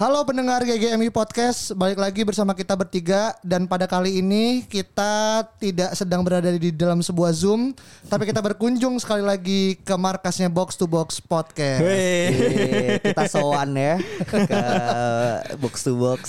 Halo pendengar GGMI Podcast, balik lagi bersama kita bertiga dan pada kali ini kita tidak sedang berada di dalam sebuah Zoom, tapi kita berkunjung sekali lagi ke markasnya Box to Box Podcast. Yeay, kita sowan ya ke box to box.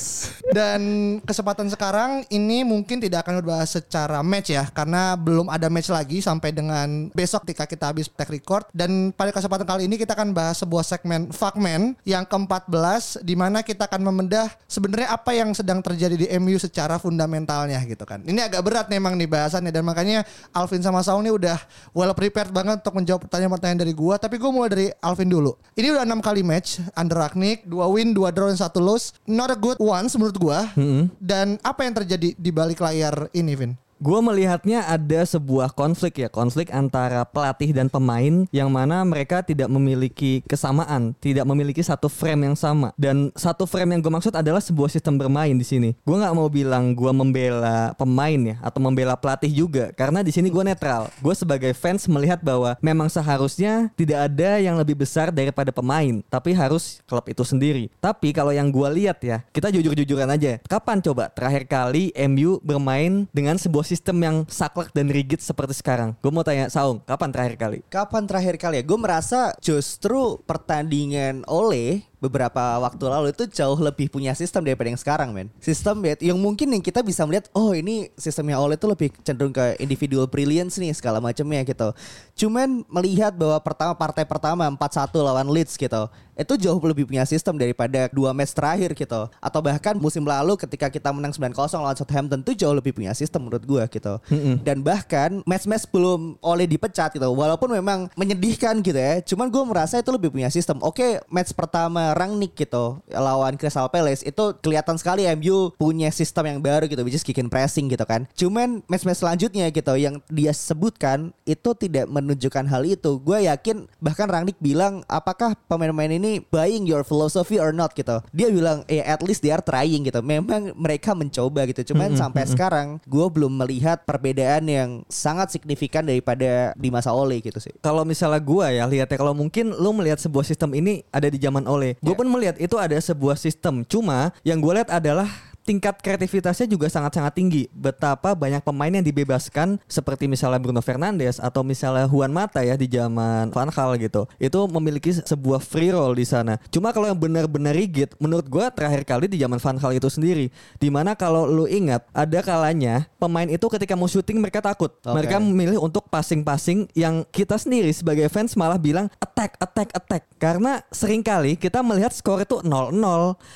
Dan kesempatan sekarang ini mungkin tidak akan berbahas secara match ya, karena belum ada match lagi sampai dengan besok ketika kita habis tag record. Dan pada kesempatan kali ini kita akan bahas sebuah segmen Fuckman yang ke-14 di mana kita akan membedah sebenarnya apa yang sedang terjadi di MU secara fundamentalnya gitu kan. Ini agak berat memang nih bahasannya dan makanya Alvin sama Saul nih udah well prepared banget untuk menjawab pertanyaan-pertanyaan dari gua. Tapi gua mulai dari Alvin dulu. Ini udah enam kali match under Ragnik, dua win, dua draw, dan satu loss. Not a good ones menurut gua. Dan apa yang terjadi di balik layar ini, Vin? Gue melihatnya ada sebuah konflik ya, konflik antara pelatih dan pemain yang mana mereka tidak memiliki kesamaan, tidak memiliki satu frame yang sama. Dan satu frame yang gue maksud adalah sebuah sistem bermain di sini. Gue nggak mau bilang gue membela pemain ya atau membela pelatih juga, karena di sini gue netral. Gue sebagai fans melihat bahwa memang seharusnya tidak ada yang lebih besar daripada pemain, tapi harus klub itu sendiri. Tapi kalau yang gue lihat ya, kita jujur-jujuran aja. Kapan coba terakhir kali MU bermain dengan sebuah sistem yang saklek dan rigid seperti sekarang? Gue mau tanya Saung, kapan terakhir kali? Kapan terakhir kali ya? Gue merasa justru pertandingan oleh beberapa waktu lalu itu jauh lebih punya sistem daripada yang sekarang men sistem ya yang mungkin yang kita bisa melihat oh ini sistemnya Ole itu lebih cenderung ke individual brilliance nih segala macamnya gitu cuman melihat bahwa pertama partai pertama 4-1 lawan Leeds gitu itu jauh lebih punya sistem daripada dua match terakhir gitu. Atau bahkan musim lalu ketika kita menang 9-0 lawan Southampton itu jauh lebih punya sistem menurut gua gitu. Dan bahkan match-match belum oleh dipecat gitu. Walaupun memang menyedihkan gitu ya. Cuman gue merasa itu lebih punya sistem. Oke match pertama Rangnick gitu lawan Crystal Palace itu kelihatan sekali MU punya sistem yang baru gitu which is kick and pressing gitu kan. Cuman match-match selanjutnya gitu yang dia sebutkan itu tidak menunjukkan hal itu. Gue yakin bahkan Rangnick bilang apakah pemain-pemain ini buying your philosophy or not gitu. Dia bilang eh at least they are trying gitu. Memang mereka mencoba gitu. Cuman sampai sekarang gue belum melihat perbedaan yang sangat signifikan daripada di masa Ole gitu sih. Kalau misalnya gue ya lihatnya kalau mungkin lu melihat sebuah sistem ini ada di zaman Ole. Gue pun melihat itu ada sebuah sistem. Cuma yang gue lihat adalah tingkat kreativitasnya juga sangat-sangat tinggi. Betapa banyak pemain yang dibebaskan seperti misalnya Bruno Fernandes atau misalnya Juan Mata ya di zaman Van Gaal gitu. Itu memiliki sebuah free roll di sana. Cuma kalau yang benar-benar rigid menurut gua terakhir kali di zaman Van Gaal itu sendiri. Di mana kalau lu ingat ada kalanya pemain itu ketika mau syuting mereka takut. Oke. Mereka memilih untuk passing-passing yang kita sendiri sebagai fans malah bilang attack, attack, attack. Karena sering kali kita melihat skor itu 0-0,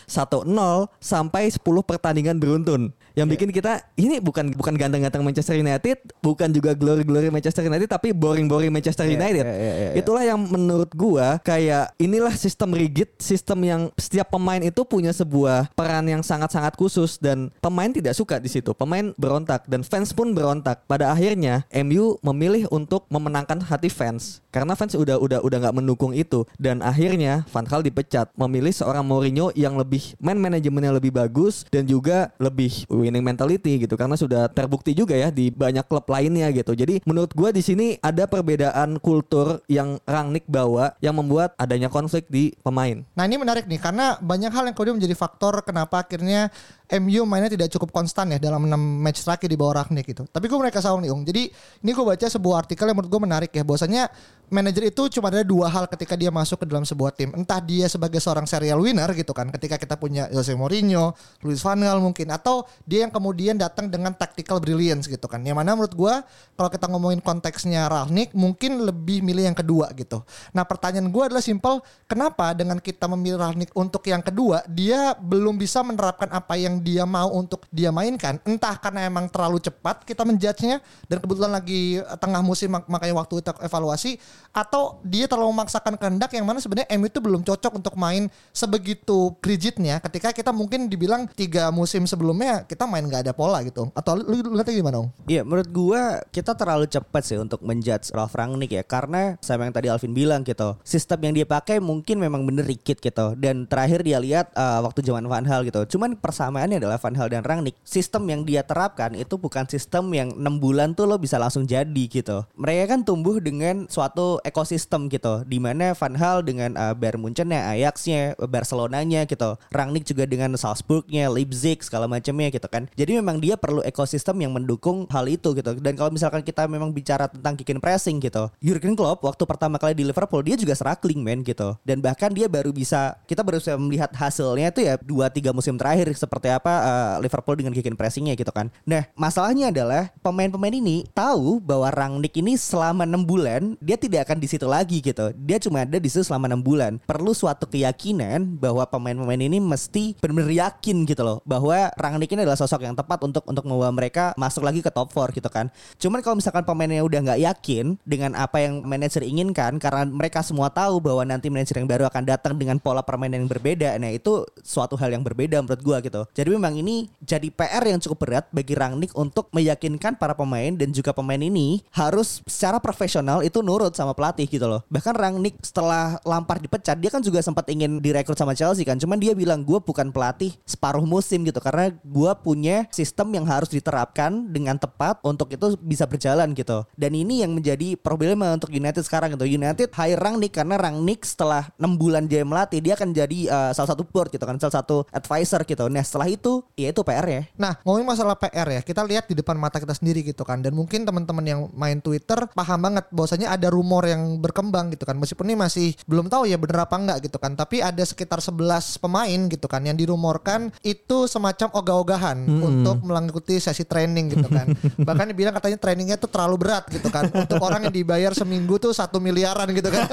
1-0 sampai 10 pertandingan beruntun. Yang bikin kita ini bukan bukan ganteng-ganteng Manchester United, bukan juga glory-glory Manchester United tapi boring-boring Manchester Iya, United. iya, iya, iya. Itulah yang menurut gua kayak inilah sistem rigid, sistem yang setiap pemain itu punya sebuah peran yang sangat-sangat khusus dan pemain tidak suka di situ. Pemain berontak dan fans pun berontak. Pada akhirnya MU memilih untuk memenangkan hati fans karena fans udah udah udah nggak mendukung itu dan akhirnya Van Gaal dipecat, memilih seorang Mourinho yang lebih man manajemennya lebih bagus dan juga lebih winning mentality gitu karena sudah terbukti juga ya di banyak klub lainnya gitu. Jadi menurut gua di sini ada perbedaan kultur yang Rangnick bawa yang membuat adanya konflik di pemain. Nah ini menarik nih karena banyak hal yang kemudian menjadi faktor kenapa akhirnya MU mainnya tidak cukup konstan ya dalam 6 match terakhir di bawah Ragnik gitu. Tapi gue mereka saung nih Ung. Jadi ini gue baca sebuah artikel yang menurut gue menarik ya. Bahwasanya manajer itu cuma ada dua hal ketika dia masuk ke dalam sebuah tim. Entah dia sebagai seorang serial winner gitu kan. Ketika kita punya Jose Mourinho, Luis Van Gaal mungkin. Atau dia yang kemudian datang dengan tactical brilliance gitu kan. Yang mana menurut gue kalau kita ngomongin konteksnya Ragnik mungkin lebih milih yang kedua gitu. Nah pertanyaan gue adalah simple. Kenapa dengan kita memilih Ragnik untuk yang kedua dia belum bisa menerapkan apa yang dia mau untuk dia mainkan entah karena emang terlalu cepat kita menjudge-nya dan kebetulan lagi eh, tengah musim mak- makanya waktu kita evaluasi atau dia terlalu memaksakan kehendak yang mana sebenarnya MU itu belum cocok untuk main sebegitu rigidnya. Ketika kita mungkin dibilang tiga musim sebelumnya kita main nggak ada pola gitu. Atau lu, lu lihatnya gimana Om? Iya menurut gua kita terlalu cepat sih untuk menjudge Ralf Rangnick ya. Karena sama yang tadi Alvin bilang gitu sistem yang dia pakai mungkin memang bener rigid gitu. Dan terakhir dia lihat uh, waktu zaman Van Hal gitu. Cuman persamaannya adalah Van Hal dan Rangnick. Sistem yang dia terapkan itu bukan sistem yang enam bulan tuh lo bisa langsung jadi gitu. Mereka kan tumbuh dengan suatu ekosistem gitu. Di mana Van Hal dengan uh, Bayern Munchen-nya Ajax-nya Barcelona-nya gitu. Rangnick juga dengan Salzburg-nya Leipzig segala macamnya gitu kan. Jadi memang dia perlu ekosistem yang mendukung hal itu gitu. Dan kalau misalkan kita memang bicara tentang kick pressing gitu Jurgen Klopp waktu pertama kali di Liverpool dia juga struggling man gitu. Dan bahkan dia baru bisa kita baru bisa melihat hasilnya itu ya dua tiga musim terakhir seperti apa uh, Liverpool dengan kick and pressingnya gitu kan. Nah masalahnya adalah pemain-pemain ini tahu bahwa Rangnick ini selama enam bulan dia tidak akan di situ lagi gitu. Dia cuma ada di situ selama enam bulan. Perlu suatu keyakinan bahwa pemain-pemain ini mesti benar-benar yakin gitu loh bahwa Rangnick ini adalah sosok yang tepat untuk untuk membawa mereka masuk lagi ke top 4 gitu kan. Cuman kalau misalkan pemainnya udah nggak yakin dengan apa yang manajer inginkan karena mereka semua tahu bahwa nanti manajer yang baru akan datang dengan pola permainan yang berbeda nah itu suatu hal yang berbeda menurut gua gitu. Jadi memang ini jadi PR yang cukup berat bagi Rangnick untuk meyakinkan para pemain dan juga pemain ini harus secara profesional itu nurut sama pelatih gitu loh. Bahkan Rangnick setelah Lampard dipecat dia kan juga sempat ingin direkrut sama Chelsea kan. Cuman dia bilang gue bukan pelatih separuh musim gitu. Karena gue punya sistem yang harus diterapkan dengan tepat untuk itu bisa berjalan gitu. Dan ini yang menjadi problema untuk United sekarang gitu. United hire Rangnick karena Rangnick setelah 6 bulan dia melatih dia akan jadi uh, salah satu board gitu kan salah satu advisor gitu. Nah setelah itu ya itu PR ya. Nah, ngomongin masalah PR ya, kita lihat di depan mata kita sendiri gitu kan. Dan mungkin teman-teman yang main Twitter paham banget bahwasanya ada rumor yang berkembang gitu kan. Meskipun ini masih belum tahu ya bener apa enggak gitu kan. Tapi ada sekitar 11 pemain gitu kan yang dirumorkan itu semacam ogah-ogahan untuk mengikuti sesi training gitu kan. Bahkan dibilang katanya trainingnya tuh terlalu berat gitu kan. Untuk orang yang dibayar seminggu tuh satu miliaran gitu kan.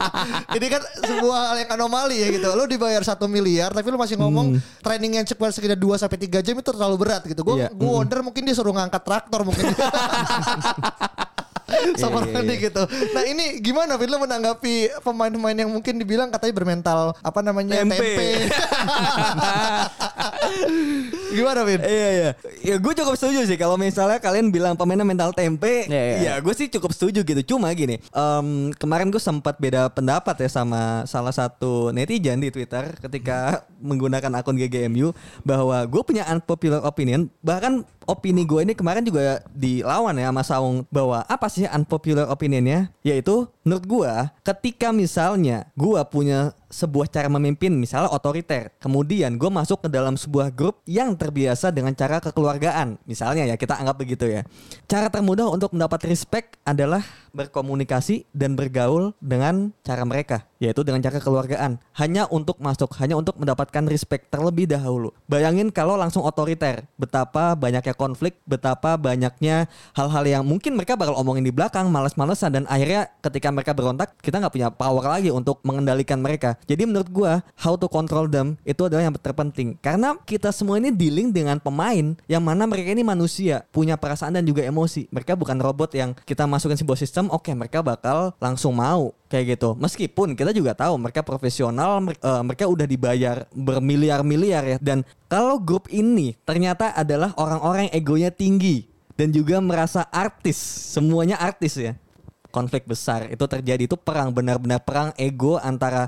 ini kan sebuah hal yang anomali ya gitu. Lu dibayar satu miliar tapi lu masih ngomong training yang cepat sekitar 2 sampai 3 jam itu terlalu berat gitu. Gue Iya. gue wonder mungkin dia suruh ngangkat traktor mungkin. Sama Iya, iya, Randy gitu. Nah ini gimana Vin lu menanggapi pemain-pemain yang mungkin dibilang katanya bermental apa namanya Tempe. tempe. gimana Vin? Iya iya. Ya gue cukup setuju sih kalau misalnya kalian bilang pemainnya mental tempe. Iya, iya. Ya gue sih cukup setuju gitu. Cuma gini, em, kemarin gue sempat beda pendapat ya sama salah satu netizen di Twitter ketika menggunakan akun GGMU bahwa gue punya unpopular opinion. Bahkan opini gue ini kemarin juga dilawan ya sama Saung bahwa apa sih unpopular opinionnya? Yaitu menurut gue ketika misalnya gue punya sebuah cara memimpin misalnya otoriter. Kemudian gue masuk ke dalam sebuah grup yang terbiasa dengan cara kekeluargaan. Misalnya ya kita anggap begitu ya. Cara termudah untuk mendapat respect adalah berkomunikasi dan bergaul dengan cara mereka yaitu dengan cara kekeluargaan. Hanya untuk masuk hanya untuk mendapatkan respect terlebih dahulu. Bayangin kalau langsung otoriter. Betapa banyaknya konflik betapa banyaknya hal-hal yang mungkin mereka bakal omongin di belakang males-malesan dan akhirnya ketika mereka berontak kita nggak punya power lagi untuk mengendalikan mereka jadi menurut gua how to control them itu adalah yang terpenting. Karena kita semua ini dealing dengan pemain yang mana mereka ini manusia punya perasaan dan juga emosi. Mereka bukan robot yang kita masukin sebuah sistem oke mereka bakal langsung mau kayak gitu. Meskipun kita juga tahu mereka profesional eh, mereka udah dibayar bermiliar-miliar ya. Dan kalau grup ini ternyata adalah orang-orang yang egonya tinggi dan juga merasa artis semuanya artis ya. Konflik besar itu terjadi. Itu perang benar-benar perang ego antara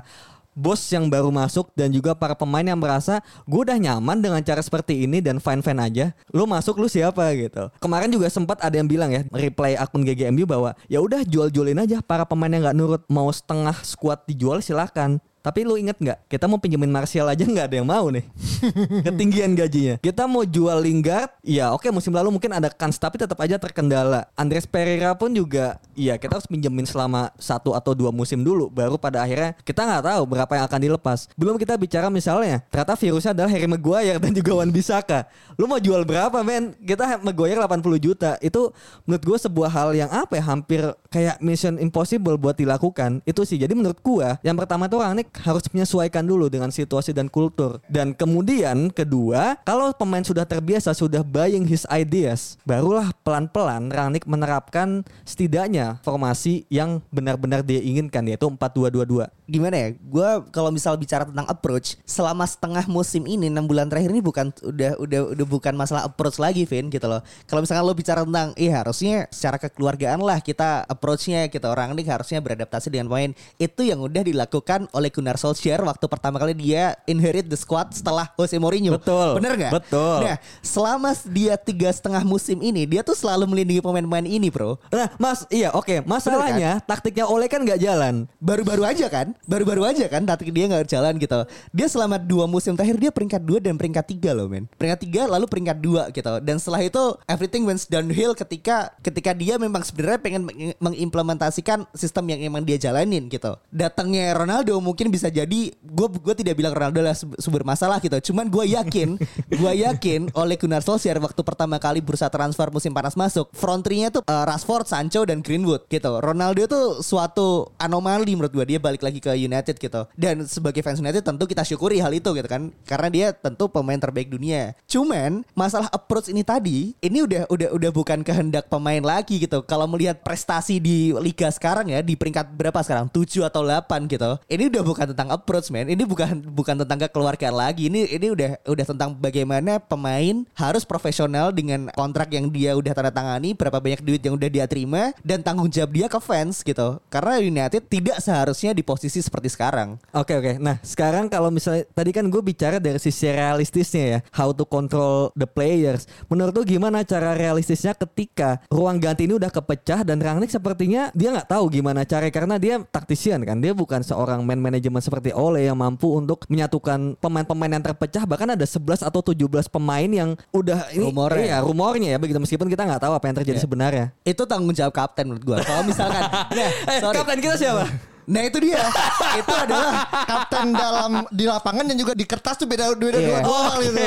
bos yang baru masuk dan juga para pemain yang merasa gue udah nyaman dengan cara seperti ini dan fine fine aja. Lu masuk lu siapa? gitu. Kemarin juga sempat ada yang bilang ya reply akun GGMU bahwa ya udah jual-jualin aja para pemain yang nggak nurut mau setengah squad dijual silahkan tapi lu inget nggak? Kita mau pinjemin Martial aja nggak ada yang mau nih. Ketinggian gajinya. Kita mau jual Lingard ya oke musim lalu mungkin ada kans tapi tetap aja terkendala. Andres Pereira pun juga ya kita harus pinjemin selama satu atau dua musim dulu baru pada akhirnya kita nggak tahu berapa yang akan dilepas. Belum kita bicara misalnya ternyata virusnya adalah Harry Maguire dan juga Wan Bisaka lu mau jual berapa men? Kita Maguire 80 juta. Itu menurut gue sebuah hal yang apa ya? Hampir kayak mission impossible buat dilakukan. Itu sih jadi menurut gue yang pertama tuh orang ini harus menyesuaikan dulu dengan situasi dan kultur. Dan kemudian kedua, kalau pemain sudah terbiasa sudah buying his ideas, barulah pelan-pelan Rangnick menerapkan setidaknya formasi yang benar-benar dia inginkan yaitu 4-2-2-2. gimana ya? Gue kalau misal bicara tentang approach, selama setengah musim ini enam bulan terakhir ini bukan udah udah udah bukan masalah approach lagi, Vin gitu loh. Kalau misalkan lo bicara tentang, iya harusnya secara kekeluargaan lah kita approachnya kita orang ini harusnya beradaptasi dengan pemain itu yang udah dilakukan oleh Gunnar Solskjaer waktu pertama kali dia inherit the squad setelah Jose Mourinho. Betul. Bener nggak? Betul. Nah, selama dia tiga setengah musim ini dia tuh selalu melindungi pemain-pemain ini, bro. Nah, Mas, iya oke. Masalahnya taktiknya Oleh kan nggak jalan. baru-baru aja kan baru-baru aja kan taktik dia nggak jalan gitu dia selama dua musim terakhir dia peringkat dua dan peringkat tiga loh men peringkat tiga lalu peringkat dua gitu dan setelah itu everything went downhill ketika ketika dia memang sebenarnya pengen meng- mengimplementasikan sistem yang emang dia jalanin gitu datangnya Ronaldo mungkin bisa jadi gue gue tidak bilang Ronaldo adalah sumber masalah gitu. Cuman gue yakin gue yakin oleh Gunnar Solskjaer waktu pertama kali bursa transfer musim panas masuk front three-nya tuh uh, Rashford Sancho dan Greenwood gitu. Ronaldo tuh suatu anomali menurut gue dia balik lagi ke United gitu. Dan sebagai fans United tentu kita syukuri hal itu gitu kan. Karena dia tentu pemain terbaik dunia. Cuman masalah approach ini tadi ini udah udah udah bukan kehendak pemain lagi gitu. Kalau melihat prestasi di liga sekarang ya di peringkat berapa sekarang? 7 atau 8 gitu. Ini udah bukan tentang approach man. Ini bukan bukan tentang kekeluargaan lagi. Ini ini udah udah tentang bagaimana pemain harus profesional dengan kontrak yang dia udah tanda tangani berapa banyak duit yang udah dia terima dan tanggung jawab dia ke fans gitu. Karena United tidak seharusnya di posisi seperti sekarang. Oke oke. Nah sekarang kalau misalnya tadi kan gue bicara dari sisi realistisnya ya, how to control the players. Menurut lu gimana cara realistisnya ketika ruang ganti ini udah kepecah dan Rangnick sepertinya dia nggak tahu gimana cara karena dia taktisian kan, dia bukan seorang man manajemen seperti Ole yang mampu untuk menyatukan pemain-pemain yang terpecah. Bahkan ada 11 atau 17 pemain yang udah ini Rumornya. iya, rumornya ya begitu meskipun kita nggak tahu apa yang terjadi Iya. sebenarnya. itu tanggung jawab kapten menurut gua kalau misalkan nah, Eh, sorry. kapten kita siapa? Nah itu dia itu adalah Kapten dalam di lapangan dan juga di kertas tuh beda beda Iya. dua dua hal itu.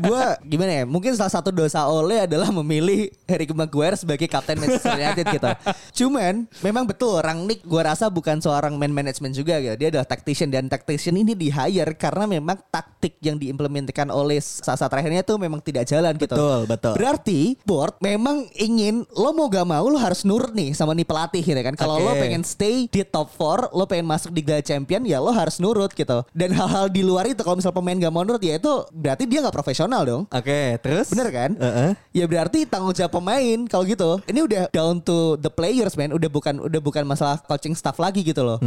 gue gimana ya mungkin salah satu dosa Ole adalah memilih Harry Maguire sebagai kapten Manchester United gitu cuman memang betul Rangnick gue rasa bukan seorang man management juga gitu dia adalah tactician dan tactician ini di hire karena memang taktik yang diimplementasikan oleh saat-saat terakhirnya itu memang tidak jalan gitu Betul, betul. berarti board memang ingin lo mau gak mau lo harus nurut nih sama nih pelatih gitu kan kalau lo Oke. pengen stay di top 4 lo pengen masuk di Liga Champion ya lo harus nurut gitu dan hal-hal di luar itu kalau misal pemain gak mau nurut ya itu berarti dia nggak profesional dong Oke, terus? Bener kan? Heeh. Ya berarti tanggung jawab pemain kalau gitu. Ini udah down to the players man. Udah bukan udah bukan masalah coaching staff lagi gitu loh.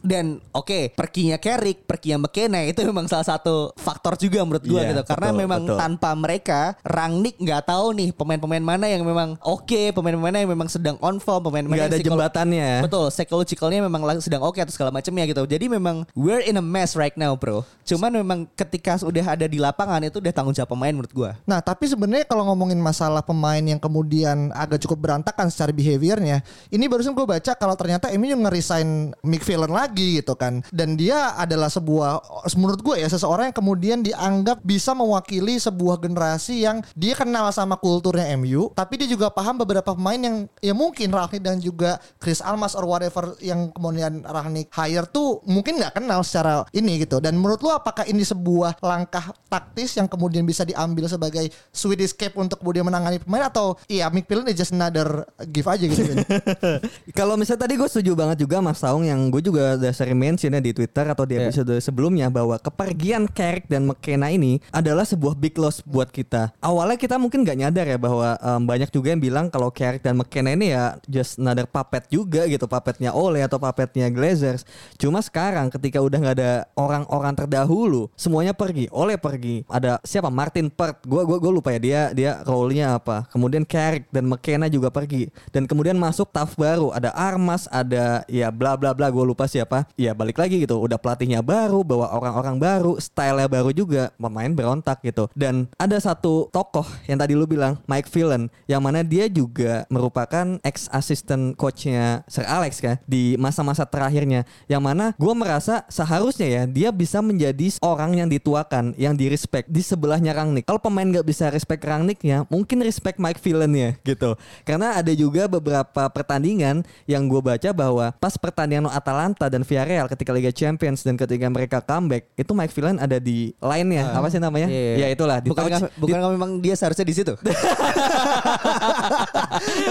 Dan oke, perginya Carrick, perginya McKenna itu memang salah satu faktor juga menurut gua Iya, gitu. Karena betul, memang betul. tanpa mereka, Rangnick nggak tahu nih pemain-pemain mana yang memang oke, pemain-pemain mana yang memang sedang on form, pemain-pemain Nggak yang ada jembatannya. Betul, psychologicalnya memang sedang oke atau segala macamnya gitu. Jadi memang we're in a mess right now, bro. Cuman memang ketika sudah ada di lapangan itu udah tanggung jawab pemain menurut gua. Nah tapi sebenarnya kalau ngomongin masalah pemain yang kemudian agak cukup berantakan secara behaviornya, ini barusan gue baca kalau ternyata MU nge-resign Mick Phelan lagi gitu kan, dan dia adalah sebuah menurut gue ya seseorang yang kemudian dianggap bisa mewakili sebuah generasi yang dia kenal sama kulturnya MU, tapi dia juga paham beberapa pemain yang ya mungkin Rangnick dan juga Chris Almas or whatever yang kemudian Rangnick hire tuh mungkin nggak kenal secara ini gitu. Dan menurut lu apakah ini sebuah langkah taktis yang kemudian bisa diambil sebagai sweet escape untuk kemudian menangani pemain atau iya Mick Phelan is just another give aja gitu. Vin? Kalau misalnya tadi gue setuju banget juga Mas Saung yang gue juga udah sering mention ya di Twitter atau di Iya. episode sebelumnya bahwa kepergian Carrick dan McKenna ini adalah sebuah big loss buat kita. Awalnya kita mungkin nggak nyadar ya bahwa em, banyak juga yang bilang kalau Carrick dan McKenna ini ya just another puppet juga gitu, puppetnya Ole atau puppetnya Glazers. Cuma sekarang ketika udah nggak ada orang-orang terdahulu, semuanya pergi. Ole pergi. Ada siapa? Martin Pert. Gue gua gua lupa ya dia dia role-nya apa. Kemudian Carrick dan McKenna juga pergi. Dan kemudian masuk staff baru. Ada Armas, ada ya bla bla bla. Gue lupa siapa. Ya balik lagi gitu. Udah pelatihnya baru, bawa orang-orang baru, style baru juga pemain berontak gitu. Dan ada satu tokoh yang tadi lu bilang Mike Villan yang mana dia juga merupakan ex assistant coachnya Sir Alex kan di masa-masa terakhirnya yang mana gue merasa seharusnya ya dia bisa menjadi orang yang dituakan yang di respect di sebelahnya Rangnick. Kalau pemain nggak bisa respect Rangnick ya mungkin respect Mike Villan ya gitu. Karena ada juga beberapa pertandingan yang gue baca bahwa pas pertandingan Atalanta dan Villarreal ketika Liga Champions dan ketika mereka comeback itu Mike Villan ada di line-nya apa sih namanya? Iya, iya. Ya itulah di bukan touch- bukan memang dia seharusnya di situ.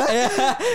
ya,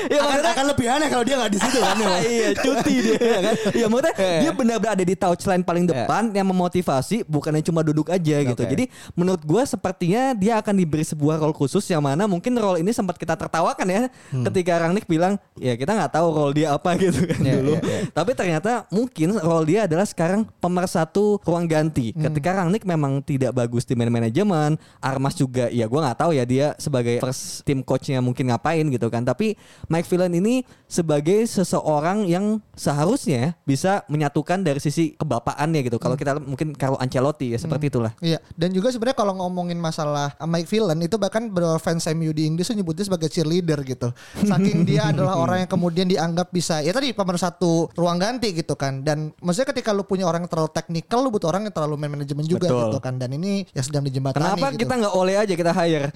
ya akan, akan lebih aneh kalau dia nggak di situ kan. iya cuti dia ya kan Iya maksudnya Iya. dia benar-benar ada di touchline paling depan yang memotivasi bukannya cuma duduk aja gitu jadi menurut gue sepertinya dia akan diberi sebuah role khusus yang mana mungkin role ini sempat kita tertawakan ya Hmm. ketika Rangnick bilang ya kita nggak tahu role dia apa gitu kan Iya, dulu iya, iya. tapi ternyata mungkin role dia adalah sekarang pemersatu ruang ganti Hmm. ketika Rangnick memang tidak bagus di man manajemen Armas juga ya gue nggak tahu ya dia sebagai first team coachnya mungkin ngapain gitu kan tapi Mike Villan ini sebagai seseorang yang seharusnya bisa menyatukan dari sisi kebapaannya gitu kalau kita mungkin Carlo Ancelotti ya seperti itulah Iya, dan juga sebenarnya kalau ngomongin masalah Mike Villan itu bahkan beberapa fans MU di Inggris nyebutnya sebagai cheerleader gitu. Saking dia adalah orang yang kemudian dianggap bisa ya tadi pemersatu ruang ganti gitu kan. Dan maksudnya ketika lu punya orang yang terlalu teknikal, lu butuh orang yang terlalu main manajemen juga Betul. gitu kan. Dan ini ya sedang dijembatani kenapa gitu. kita nggak oleh aja kita hire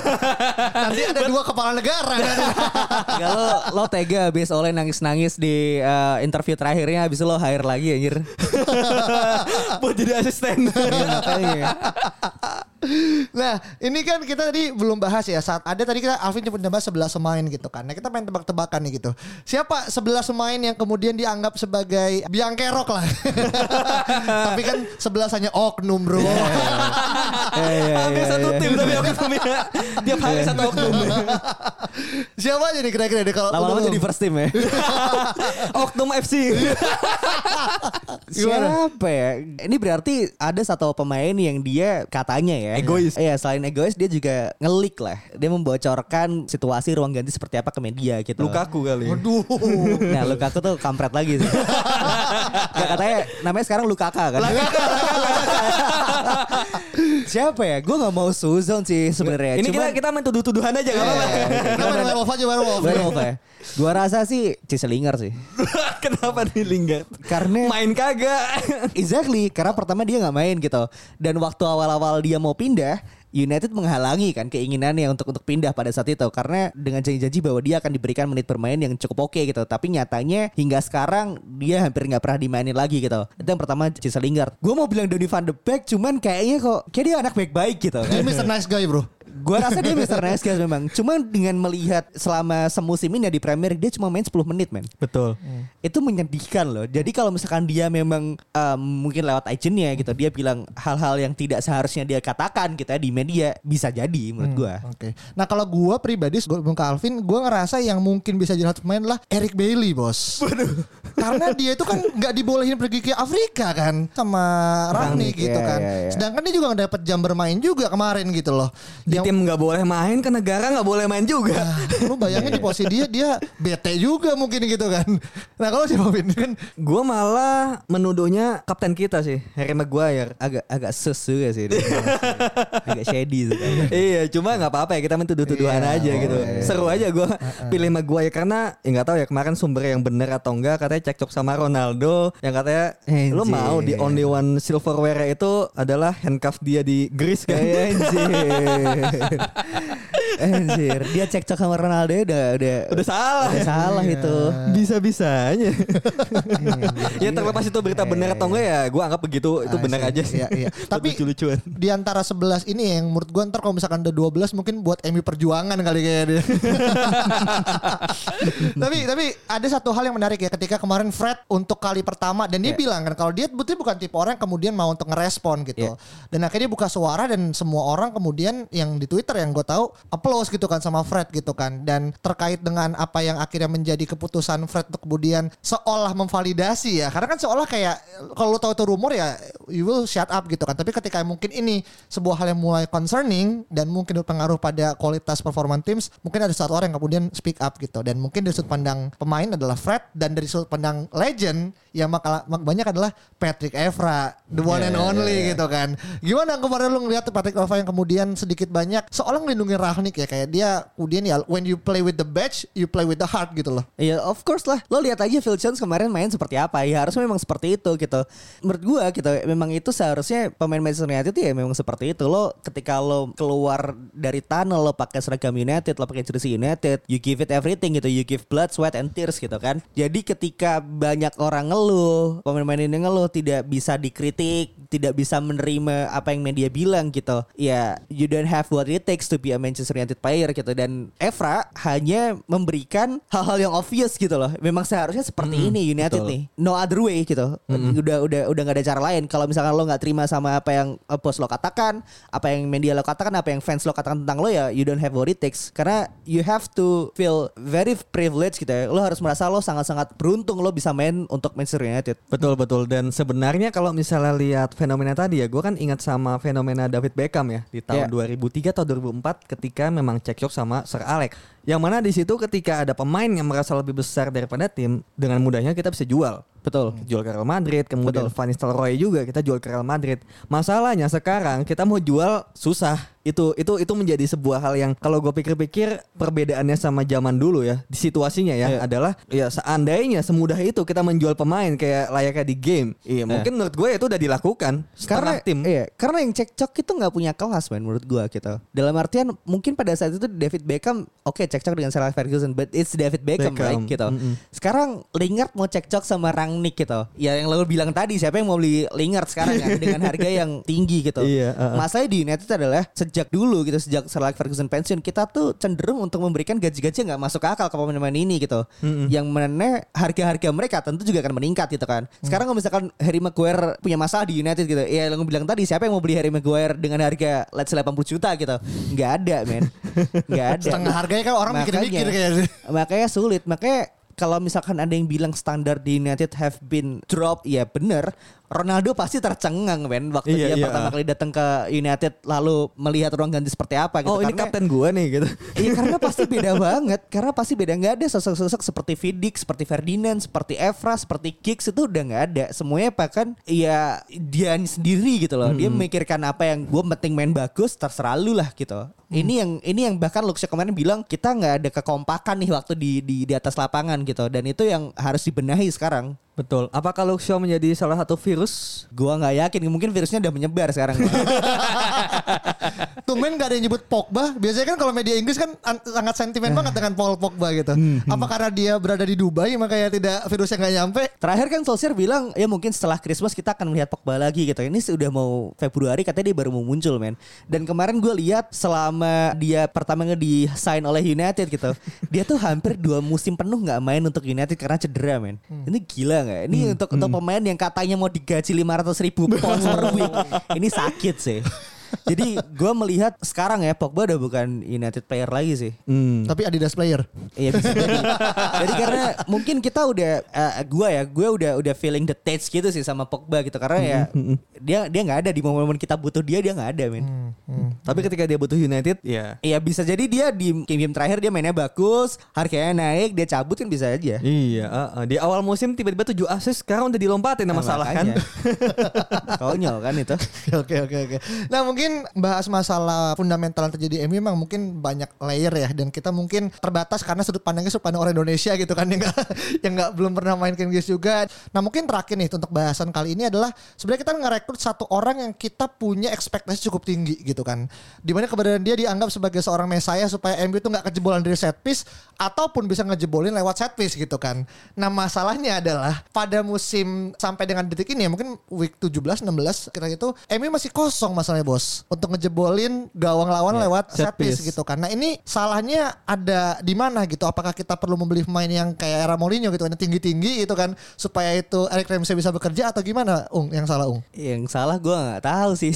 nanti ada dua kepala negara kan. Kalau lo tega habis oleh nangis-nangis di eh, interview terakhirnya habis lo hire lagi anjir. buat jadi asisten Iya, makanya. Nah, ini kan kita tadi belum bahas ya. Saat ada tadi kita Alvin cuma nambah 11 pemain gitu kan. Nah, kita main tebak-tebakan nih gitu. Siapa 11 pemain yang kemudian dianggap sebagai biang kerok lah. Tapi kan 11 hanya oknum, Bro. hampir satu tim tapi aku punya tiap hari satu oknum Siapa aja nih kira-kira deh kalau Lama-lama jadi first team ya. oknum FC Siapa ya? Ini berarti ada satu pemain yang dia katanya ya Egois. Iya, selain egois dia juga ngelik lah. Dia membocorkan situasi ruang ganti seperti apa ke media gitu. Lukaku kali Waduh. Nah, Lukaku tuh kampret lagi sih. Nggak, katanya namanya sekarang Lukaka kan. Siapa ya? Gue nggak mau suzon sih sebenarnya. ini kita Cuman- kita main tuduh-tuduhan aja gak apa-apa Kita main werewolf aja werewolf. Werewolf ya. Gua rasa sih Ciselinger sih. kenapa nih Lingard Karena main kagak Exactly, karena pertama dia nggak main gitu. Dan waktu awal-awal dia mau pindah, United menghalangi kan keinginannya untuk untuk pindah pada saat itu karena dengan janji-janji bahwa dia akan diberikan menit bermain yang cukup oke gitu. Tapi nyatanya hingga sekarang dia hampir nggak pernah dimainin lagi gitu. Itu yang pertama Jesse Lingard. Gue mau bilang Donny van de Beek cuman kayaknya kok kayak dia anak baik-baik gitu. Dia Mr. Nice Guy, Bro. Gue rasa dia Mr. Nice Guys memang. Cuman dengan melihat selama semusim ini ya di Premier League, dia cuma main 10 menit men betul itu menyedihkan loh. Jadi kalau misalkan dia memang um, mungkin lewat agentnya gitu, dia bilang hal-hal yang tidak seharusnya dia katakan gitu ya di media bisa jadi menurut gua. Oke. Nah kalau gua pribadi sebelum ke Alvin, gua ngerasa yang mungkin bisa jadi satu pemain adalah Eric Bailey, bos. Karena dia itu kan nggak dibolehin pergi ke Afrika kan sama Rangnick, gitu iya, kan. iya, iya. Sedangkan dia juga nggak dapat jam bermain juga kemarin gitu loh. di Yang- tim nggak boleh main ke negara nggak boleh main juga lu bayangin di posisi dia dia bete juga mungkin gitu kan. Nah kalau siapa Vin kan gue malah menuduhnya kapten kita sih Harry Maguire Agak agak sus juga sih. dia. agak shady sih. iya cuma nggak apa-apa ya kita main tuduh-tuduhan Iya, aja oh, gitu iya. seru aja gue pilih Maguire karena ya nggak tahu ya kemarin sumber yang benar atau enggak katanya cekcok sama Ronaldo yang katanya lu Anjir. mau di only one silverware itu adalah handcuff dia di Greece kan Anjir. Anjir, dia cekcok sama Ronaldo ya udah udah udah salah udah salah itu. bisa-bisanya ya terlepas itu berita benar atau enggak ya gue anggap begitu itu Ah, benar aja sih Iya, iya. Tapi lucu-lucuan di antara 11 ini yang menurut gua ntar kalau misalkan ada 12 mungkin buat MU perjuangan kali kayak dia. tapi tapi ada satu hal yang menarik ya ketika kemarin Fred untuk kali pertama dan dia Iya. bilang kan kalau dia betul bukan tipe orang yang kemudian mau untuk ngerespon gitu. Iya. Dan akhirnya dia buka suara dan semua orang kemudian yang di Twitter yang gue tahu applause gitu kan sama Fred gitu kan dan terkait dengan apa yang akhirnya menjadi keputusan Fred untuk kemudian seolah memvalidasi ya karena kan seolah kayak kalau lo tahu itu rumor ya you will shut up gitu kan. Tapi ketika mungkin ini sebuah hal yang mulai concerning dan mungkin berpengaruh pada kualitas performa teams, mungkin ada satu orang yang kemudian speak up gitu. Dan mungkin dari sudut pandang pemain adalah Fred dan dari sudut pandang legend yang bakal banyak adalah Patrick Evra, the one and only gitu kan. Gimana kemarin lu ngeliat Patrick Evra yang kemudian sedikit banyak seolah ngelindungi Rahnik ya kayak dia kemudian ya when you play with the badge, you play with the heart gitu loh. Iya, of course lah. Lo lihat aja Phil Jones kemarin main seperti apa. Ya harusnya memang seperti itu gitu. Menurut gua gitu, memang itu seharusnya pemain Manchester United ya memang seperti itu. Lo ketika lo keluar dari tunnel lo pakai seragam United, lo pakai jersey United, you give it everything gitu. You give blood, sweat and tears gitu kan. Jadi ketika banyak orang ngeluh, pemain-pemain ini ngeluh tidak bisa dikritik, tidak bisa menerima apa yang media bilang gitu. Ya, you don't have it takes to be a Manchester United player gitu dan Evra hanya memberikan hal-hal yang obvious gitu loh. Memang seharusnya seperti ini United betul. nih. No other way gitu. Udah udah udah nggak ada cara lain. Kalau misalkan lo nggak terima sama apa yang bos lo katakan, apa yang media lo katakan, apa yang fans lo katakan tentang lo ya you don't have what it takes. Karena you have to feel very privileged gitu ya. Lo harus merasa lo sangat-sangat beruntung lo bisa main untuk Manchester United. Betul betul dan sebenarnya kalau misalnya lihat fenomena tadi ya, gue kan ingat sama fenomena David Beckham ya di tahun Yeah. 2003 atau 2004 ketika memang cekcok sama Sir Alex. Yang mana di situ ketika ada pemain yang merasa lebih besar daripada tim, dengan mudahnya kita bisa jual. Betul. Jual ke Real Madrid, kemudian Van Nistelrooy juga kita jual ke Real Madrid. Masalahnya sekarang kita mau jual susah. Itu itu itu menjadi sebuah hal yang kalau gue pikir-pikir perbedaannya sama zaman dulu ya di situasinya ya Iya. adalah ya seandainya semudah itu kita menjual pemain kayak layaknya di game. Iya, mungkin menurut gue itu udah dilakukan karena tim. Iya, karena yang cekcok itu nggak punya kelas man menurut gua gitu. Dalam artian mungkin pada saat itu David Beckham oke cekcok dengan Sir Alex Ferguson, but it's David Beckham, Beckham, right gitu. mm-mm. Sekarang Lingard mau cekcok sama Rangnick gitu. Ya yang lo bilang tadi siapa yang mau beli Lingard sekarang kan dengan harga yang tinggi gitu. Iya, uh-uh. Masalahnya di United adalah sejak dulu gitu sejak Sir Alex Ferguson pensiun kita tuh cenderung untuk memberikan gaji-gaji yang nggak masuk akal ke pemain-pemain ini gitu. Yang mana harga-harga mereka tentu juga akan meningkat gitu kan. Sekarang kalau misalkan Harry Maguire punya masalah di United gitu, ya yang bilang tadi siapa yang mau beli Harry Maguire dengan harga let's say 80 juta gitu? Nggak ada, men. Nggak ada. Setengah harganya kan orang mikir-mikir kayaknya. Makanya sulit. Makanya kalau misalkan ada yang bilang standar di United have been dropped, ya bener. Ronaldo pasti tercengang men waktu Iya, dia iya. pertama kali datang ke United lalu melihat ruang ganti seperti apa gitu. oh, ini Karena- kapten gue nih gitu. Iya karena pasti beda banget Karena pasti beda nggak ada sosok-sosok seperti Vidic, seperti Ferdinand, seperti Evra, seperti Giggs itu udah nggak ada. Semuanya bahkan ya dia sendiri gitu loh. Dia memikirkan apa yang gue penting main bagus terserah lu lah gitu. Ini yang ini yang bahkan Luxia kemarin bilang kita nggak ada kekompakan nih waktu di di di atas lapangan gitu. Dan itu yang harus dibenahi sekarang. Betul. Apakah Luke Shaw menjadi salah satu virus? Gua nggak yakin mungkin virusnya udah menyebar sekarang. Tumben gak ada yang nyebut Pogba. Biasanya kan kalau media Inggris kan an- sangat sentimen banget dengan Paul Pogba gitu. Apa karena dia berada di Dubai makanya tidak virusnya nggak nyampe? Terakhir kan Solskjaer bilang ya mungkin setelah Christmas kita akan melihat Pogba lagi gitu. Ini sudah mau Februari katanya dia baru mau muncul men. Dan kemarin gue lihat selama dia pertama di sign oleh United gitu, dia tuh hampir dua musim penuh nggak main untuk United karena cedera men. Ini gila nggak? Ini untuk untuk pemain yang katanya mau digaji 500 ribu pounds per week, ini sakit sih. Jadi gue melihat sekarang ya Pogba udah bukan United player lagi sih. Hmm. Tapi Adidas player. Iya bisa jadi. jadi karena mungkin kita udah eh, gua ya, gue udah udah feeling the taste gitu sih sama Pogba gitu karena ya dia dia nggak ada di momen-momen kita butuh dia dia nggak ada men. Tapi ketika dia butuh United, ya. Iya bisa jadi dia di game-game terakhir dia mainnya bagus, harganya naik, dia cabut kan bisa aja. Iya, uh, uh. di awal musim tiba-tiba 7 assist, sekarang udah dilompatin sama Nah, salah kan. Konyol kan itu. Oke oke oke. Nah mungkin bahas masalah fundamental yang terjadi di MU memang mungkin banyak layer ya dan kita mungkin terbatas karena sudut pandangnya sudut pandang orang Indonesia gitu kan yang nggak yang nggak belum pernah main ke Inggris juga. Nah mungkin terakhir nih untuk bahasan kali ini adalah sebenarnya kita ngerekrut satu orang yang kita punya ekspektasi cukup tinggi gitu kan. Di mana keberadaan dia dianggap sebagai seorang mesaya supaya MU itu nggak kejebolan dari set piece ataupun bisa ngejebolin lewat set piece gitu kan. Nah masalahnya adalah pada musim sampai dengan detik ini ya mungkin week 17 16 kira itu MU masih kosong masalahnya bos. Untuk ngejebolin gawang lawan Ya, lewat set set piece piece. gitu kan. Nah ini salahnya ada di mana gitu? Apakah kita perlu membeli pemain yang kayak era Mourinho gitu kan yang tinggi-tinggi gitu kan supaya itu Eric Ramsey bisa bekerja atau gimana? Ung yang salah Ung. Yang salah gue nggak tahu sih.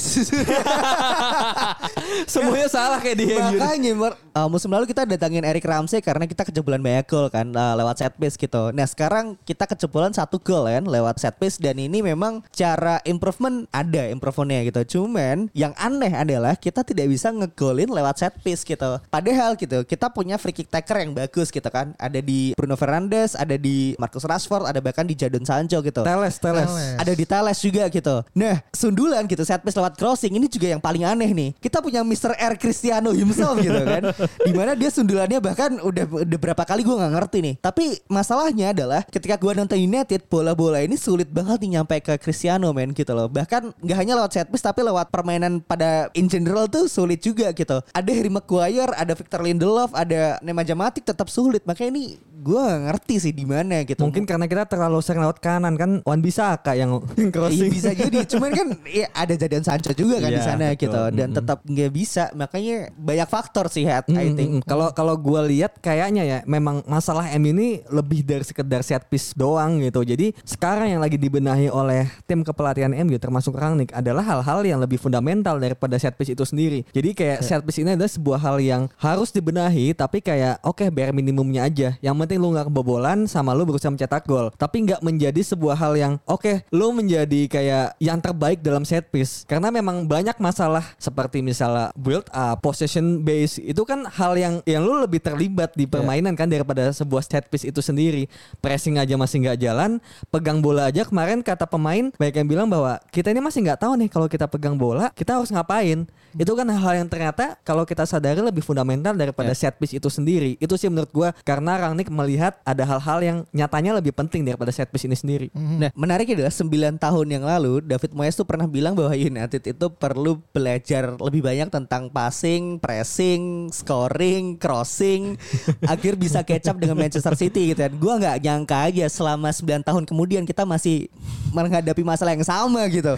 Semuanya salah kayak dia. Makanya Mar- uh, musim lalu kita datangin Eric Ramsey karena kita kejebolan banyak gol kan uh, lewat set piece gitu. Nah sekarang kita kejebolan satu gol kan lewat set piece dan ini memang cara improvement ada improvementnya gitu. Cuman yang aneh adalah kita tidak bisa ngegolin lewat set piece gitu. Padahal gitu kita punya free kick taker yang bagus gitu kan. Ada di Bruno Fernandes, ada di Marcus Rashford, ada bahkan di Jadon Sancho gitu. Teles, teles. Teles. Ada di Thales juga gitu. Nah, sundulan gitu set piece lewat crossing ini juga yang paling aneh nih. Kita punya Mr. R Cristiano himself gitu kan. Di mana dia sundulannya bahkan udah, udah berapa kali gue nggak ngerti nih. Tapi masalahnya adalah ketika gue nonton United bola-bola ini sulit banget nih nyampe ke Cristiano men gitu loh. Bahkan nggak hanya lewat set piece tapi lewat permainan pada in general tuh sulit juga gitu. Ada Harry Maguire, ada Victor Lindelof, ada Nemanja Matic tetap sulit. Makanya ini gue ngerti sih di mana gitu. Mungkin karena kita terlalu sering lewat kanan kan Wan Bisaka yang yang Iya crossing. bisa jadi, cuman kan ya ada jadian Sancho juga kan di Iya, sana betul. gitu dan Mm-mm. tetap nggak bisa. Makanya banyak faktor sih hat I Mm, think. Kalau kalau gue lihat kayaknya ya memang masalah M ini lebih dari sekedar set piece doang gitu. Jadi sekarang yang lagi dibenahi oleh tim kepelatihan MU termasuk Rangnick adalah hal-hal yang lebih fundamental daripada set piece itu sendiri. Jadi kayak set piece ini adalah sebuah hal yang harus dibenahi tapi kayak oke bare minimumnya aja. Yang penting lu nggak kebobolan sama lu berusaha mencetak gol. Tapi nggak menjadi sebuah hal yang oke lu menjadi kayak yang terbaik dalam set piece. Karena memang banyak masalah seperti misalnya build up, possession base itu kan hal yang yang lu lebih terlibat di permainan kan daripada sebuah set piece itu sendiri. Pressing aja masih nggak jalan, pegang bola aja kemarin kata pemain banyak yang bilang bahwa kita ini masih nggak tahu nih kalau kita pegang bola kita harus ngapain. Itu kan hal yang ternyata kalau kita sadari lebih fundamental daripada set piece itu sendiri. Itu sih menurut gua karena Rangnick melihat ada hal-hal yang nyatanya lebih penting daripada set piece ini sendiri. Nah, menariknya adalah 9 tahun yang lalu David Moyes tuh pernah bilang bahwa United itu perlu belajar lebih banyak tentang passing, pressing, scoring, crossing agar bisa catch up dengan Manchester City gitu kan. Gua nggak nyangka aja selama 9 tahun kemudian kita masih menghadapi masalah yang sama gitu.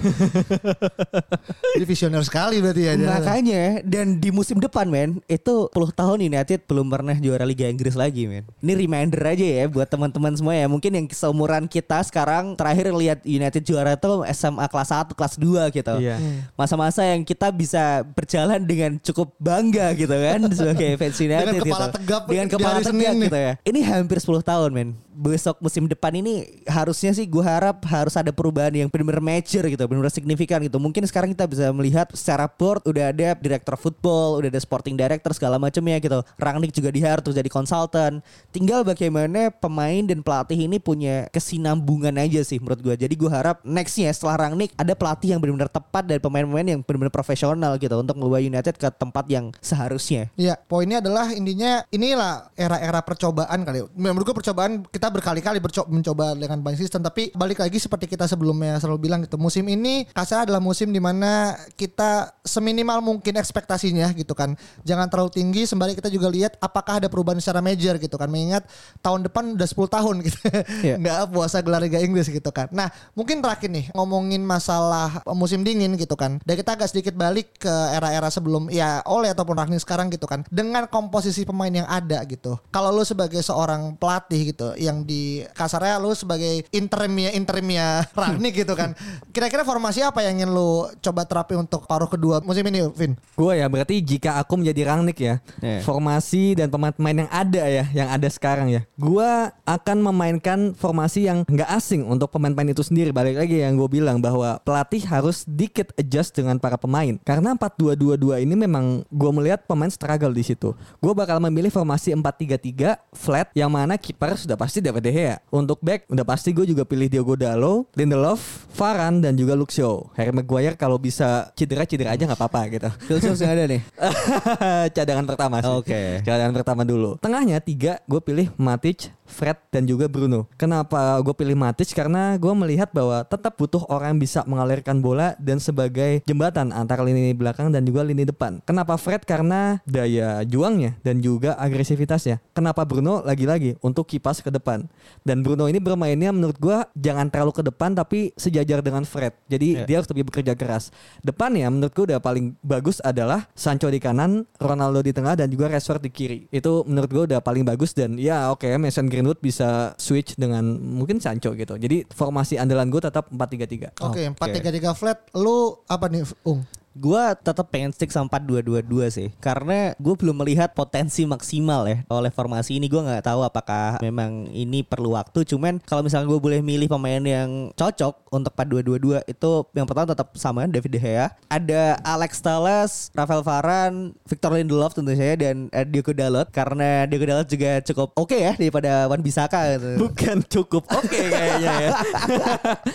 Jadi visioner sekali berarti ya. Dia. Makanya dan di musim depan men itu 10 tahun United belum pernah juara Liga Inggris lagi men. Ini reminder aja ya buat teman-teman semua ya. Mungkin yang seumuran kita sekarang terakhir lihat United juara itu SMA kelas 1, kelas 2 gitu. Iya. Masa-masa yang kita bisa berjalan dengan cukup bangga gitu kan sebagai fans United Dengan kepala gitu. tegap Dengan kepala tegap Senin nih. gitu ya. Ini hampir 10 tahun men. Besok musim depan ini harusnya sih gue harap harus ada perubahan yang benar-benar major gitu, benar-benar signifikan gitu. Mungkin sekarang kita bisa melihat secara board udah ada direktur football, udah ada sporting director segala macamnya gitu. Rangnick juga di hire jadi konsultan. Tinggal bagaimana pemain dan pelatih ini punya kesinambungan aja sih menurut gue. Jadi gue harap nextnya setelah Rangnick ada pelatih yang benar-benar tepat dan pemain-pemain yang benar-benar profesional gitu untuk membawa United ke tempat yang seharusnya. Iya, poinnya adalah intinya inilah era-era percobaan kali. Menurut gue percobaan kita berkali-kali mencoba dengan banyak sistem, tapi balik lagi seperti kita sebelumnya selalu bilang gitu. Musim ini kasar adalah musim di mana kita seminimal mungkin ekspektasinya gitu kan. Jangan terlalu tinggi. Sembari kita juga lihat apakah ada perubahan secara major gitu kan. Mengingat tahun depan udah 10 tahun gitu. Iya. Nggak puasa gelar Liga Inggris gitu kan. Nah, mungkin terakhir nih ngomongin masalah musim dingin gitu kan. Dan kita agak sedikit balik ke era-era sebelum ya oleh ataupun Ragnik sekarang gitu kan. Dengan komposisi pemain yang ada gitu. Kalau lu sebagai seorang pelatih gitu yang di kasarnya lu sebagai interimnya interimnya Ragnik gitu kan. Kira-kira formasi apa yang ingin lu coba terapi untuk paruh kedua musim ini, Vin? Gue ya berarti jika aku menjadi Rangnick ya, Iya. formasi dan pemain-pemain yang ada ya, yang ada sekarang ya, gue akan memainkan formasi yang nggak asing untuk pemain-pemain itu sendiri. Balik lagi yang gue bilang bahwa pelatih harus dikit adjust dengan para pemain. Karena 4-2-2-2 ini memang gue melihat pemain struggle di situ. Gue bakal memilih formasi 4-3-3 flat yang mana kiper sudah pasti David De Gea. Untuk back udah pasti gue juga pilih Diogo Dalo, Lindelof, Varane dan juga Shaw. Harry Maguire kalau bisa cedera-cedera aja nggak apa-apa gitu. Phil Jones nggak ada nih. Cadangan pertama sih. Oke. Cadangan pertama dulu. Tengahnya tiga, gue pilih Matic, Fred dan juga Bruno. Kenapa gue pilih Matic? Karena gue melihat bahwa tetap butuh orang yang bisa mengalirkan bola dan sebagai jembatan antara lini belakang dan juga lini depan. Kenapa Fred? Karena daya juangnya dan juga agresivitasnya. Kenapa Bruno? Lagi-lagi untuk kipas ke depan. Dan Bruno ini bermainnya menurut gue jangan terlalu ke depan tapi sejajar dengan Fred. Jadi dia harus lebih bekerja keras. Depannya menurut gue udah paling bagus adalah Sancho di kanan, Ronaldo di tengah dan juga Rashford di kiri. Itu menurut gue udah paling bagus dan ya oke Mason Greenwood bisa switch dengan mungkin Sancho gitu. Jadi formasi andalan gue tetap 4-3-3. Oke, empat tiga tiga flat. Lu apa nih, Ung? Gue tetap pengen stick sama 4-2-2-2 sih Karena gue belum melihat potensi maksimal ya Oleh formasi ini gue nggak tahu apakah memang ini perlu waktu Cuman kalau misalnya gue boleh milih pemain yang cocok untuk 4-2-2-2 Itu yang pertama tetap sama David De Gea Ada Alex Telles, Rafael Varane, Victor Lindelof tentu saja Dan eh, Diogo Dalot Karena Diogo Dalot juga cukup oke ya daripada Wan Bisaka gitu. Bukan cukup oke kayaknya ya.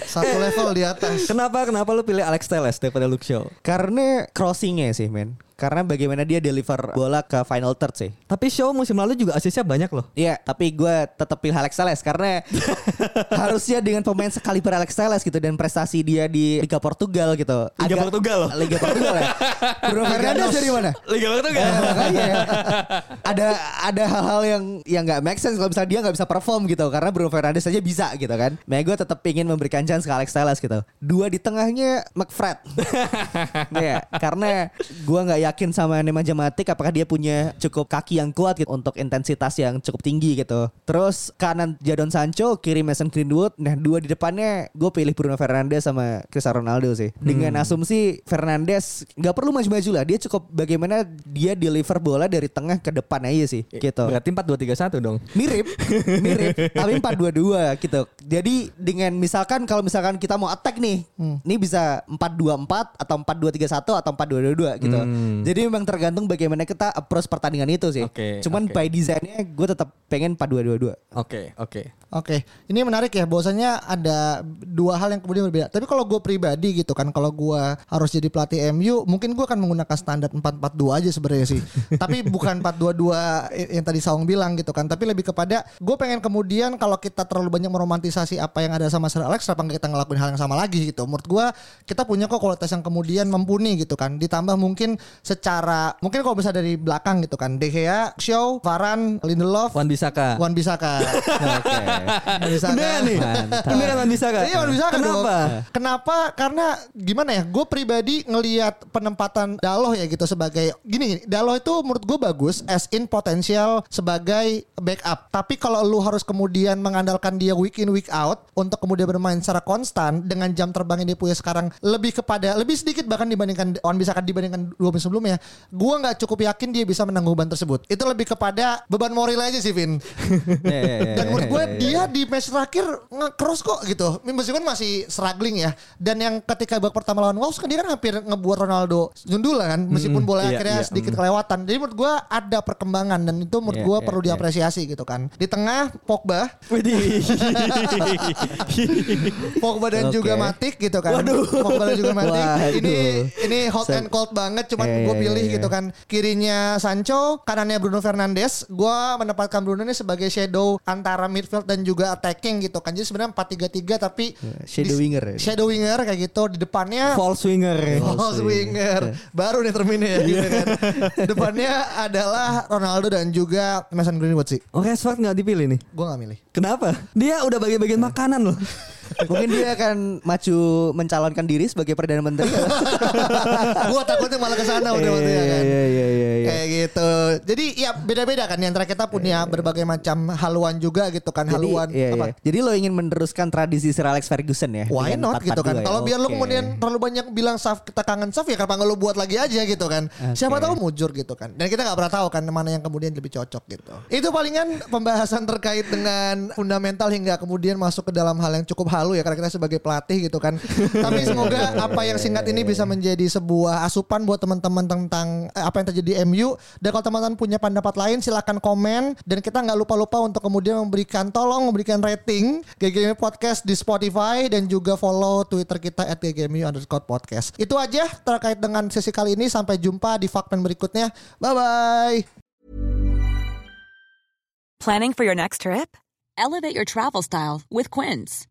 Satu level di atas. Kenapa kenapa lu pilih Alex Telles daripada Luke Shaw? Karena crossingnya sih men Karena bagaimana dia deliver bola ke final third sih Tapi Shaw musim lalu juga asisnya banyak loh. Iya, tapi gue tetap pilih Alex Telles karena harusnya dengan pemain sekaliber Alex Telles gitu dan prestasi dia di Liga Portugal gitu. Liga Portugal loh. Liga Portugal ya. Bruno Fernandes dari mana? Liga Portugal. Eh, makanya ada ada hal-hal yang yang nggak make sense kalau misalnya dia nggak bisa perform gitu karena Bruno Fernandes aja bisa gitu kan. Makanya gue tetap ingin memberikan chance ke Alex Telles gitu. Dua di tengahnya McFred. Iya, karena gue nggak yakin sama Nemanja Matic apakah dia punya cukup kaki yang kuat gitu untuk intensitas yang cukup tinggi gitu. Terus kanan Jadon Sancho, kiri Mason Greenwood. Nah dua di depannya gue pilih Bruno Fernandes sama Cristiano Ronaldo sih. Dengan asumsi Fernandes nggak perlu maju-maju lah. Dia cukup bagaimana dia deliver bola dari tengah ke depan aja sih. Gitu. Berarti 4-2-3-1 dong. Mirip, mirip, tapi 4-2-2 gitu. Jadi dengan misalkan kalau misalkan kita mau attack nih, ini bisa 4-2-4 atau 4-2-3-1 atau 4-2-2-2 gitu. Jadi memang tergantung bagaimana kita approach pertandingan itu sih. Oke, Cuman oke. by desainnya gue tetap pengen 4-2-2-2. Oke, oke. Oke, ini menarik ya. Bahwasanya ada dua hal yang kemudian berbeda. Tapi kalau gue pribadi gitu kan, kalau gue harus jadi pelatih MU, mungkin gue akan menggunakan standar 4-4-2 aja sebenarnya sih. tapi bukan 4-2-2 yang tadi Saung bilang gitu kan. Tapi lebih kepada gue pengen kemudian kalau kita terlalu banyak meromantisasi apa yang ada sama Sir Alex, kenapa kita ngelakuin hal yang sama lagi gitu. Menurut gue kita punya kok kualitas yang kemudian mumpuni gitu kan. Ditambah mungkin secara mungkin kalau bisa dari belakang gitu kan. De Gea, Shaw, Varane, Lindelof, Wan Bisaka. Wan Bisaka. Oke. Wan Bisaka. Beneran nih. Mantap. Beneran Wan Bisaka. Iya Wan Bisaka dong. Kenapa? Kenapa? Karena gimana ya? Gue pribadi ngelihat penempatan Daloh ya gitu sebagai gini, gini Daloh itu menurut gue bagus as in potensial sebagai backup. Tapi kalau lu harus kemudian mengandalkan dia week in week out untuk kemudian bermain secara konstan dengan jam terbang yang dia punya sekarang lebih kepada lebih sedikit bahkan dibandingkan Wan Bisaka dibandingkan dua musim sebelumnya, gue nggak cukup yakin dia bisa menanggung beban tersebut. Itu lebih kepada beban moral aja sih Vin. Iya, iya, iya, Dan menurut gue iya. Dia di match terakhir nge-cross kok gitu. Meskipun masih struggling ya. Dan yang ketika babak pertama lawan Wolves kan dia kan hampir ngebuat Ronaldo sundul kan. Meskipun bola iya, akhirnya iya, sedikit kelewatan. Jadi menurut gue ada perkembangan dan itu menurut Iya, gue iya, perlu iya. diapresiasi gitu kan. Di tengah Pogba. Pogba dan Oke. juga Matic gitu kan. Pogba dan juga Matic. Waduh. Ini ini hot Sa- and cold banget cuman Iya, gue iya, pilih iya. gitu kan. Kirinya Sancho, kanannya Bruno Fernandes. Gue menempatkan Bruno ini sebagai shadow antara midfield dan juga attacking gitu kan. Jadi sebenarnya 4-3-3 tapi shadow di- winger ya. Shadow winger kayak gitu di depannya False winger. False winger. Baru nih terminnya ya gitu kan. Depannya adalah Ronaldo dan juga Mason Greenwood sih. Oh Rashford nggak dipilih nih. Gue gak milih. Kenapa? Dia udah bagi-bagian makanan loh. Mungkin dia akan maju mencalonkan diri sebagai perdana menteri. gue takutnya malah ke sana udah waktu ya kan. Iya iya iya. iya. Kayak gitu. Jadi ya beda-beda kan. Antara kita punya berbagai macam haluan juga gitu kan. Haluan iya, apa? iya. Jadi lo ingin meneruskan tradisi Sir Alex Ferguson ya? Why not gitu 4-4-2 kan. ya? Kalau biar Oke. kemudian terlalu banyak bilang Saf kita kangen Saf ya kenapa lu buat lagi aja gitu kan. Siapa tahu mujur gitu kan. Dan kita nggak pernah tahu kan mana yang kemudian lebih cocok gitu. Itu palingan pembahasan terkait dengan fundamental hingga kemudian masuk ke dalam hal yang cukup halu ya karena kita sebagai pelatih gitu kan. Tapi semoga apa yang singkat ini bisa menjadi sebuah asupan buat teman-teman tentang eh, apa yang terjadi di MU. Dan kalau teman-teman punya pendapat lain silahkan komen dan kita nggak lupa-lupa untuk kemudian memberikan tolong memberikan rating GGMU Podcast di Spotify dan juga follow Twitter kita at GGMU underscore podcast. Itu aja terkait dengan sesi kali ini. Sampai jumpa di Fakten berikutnya. Bye bye. Planning for your next trip? Elevate your travel style with Quince.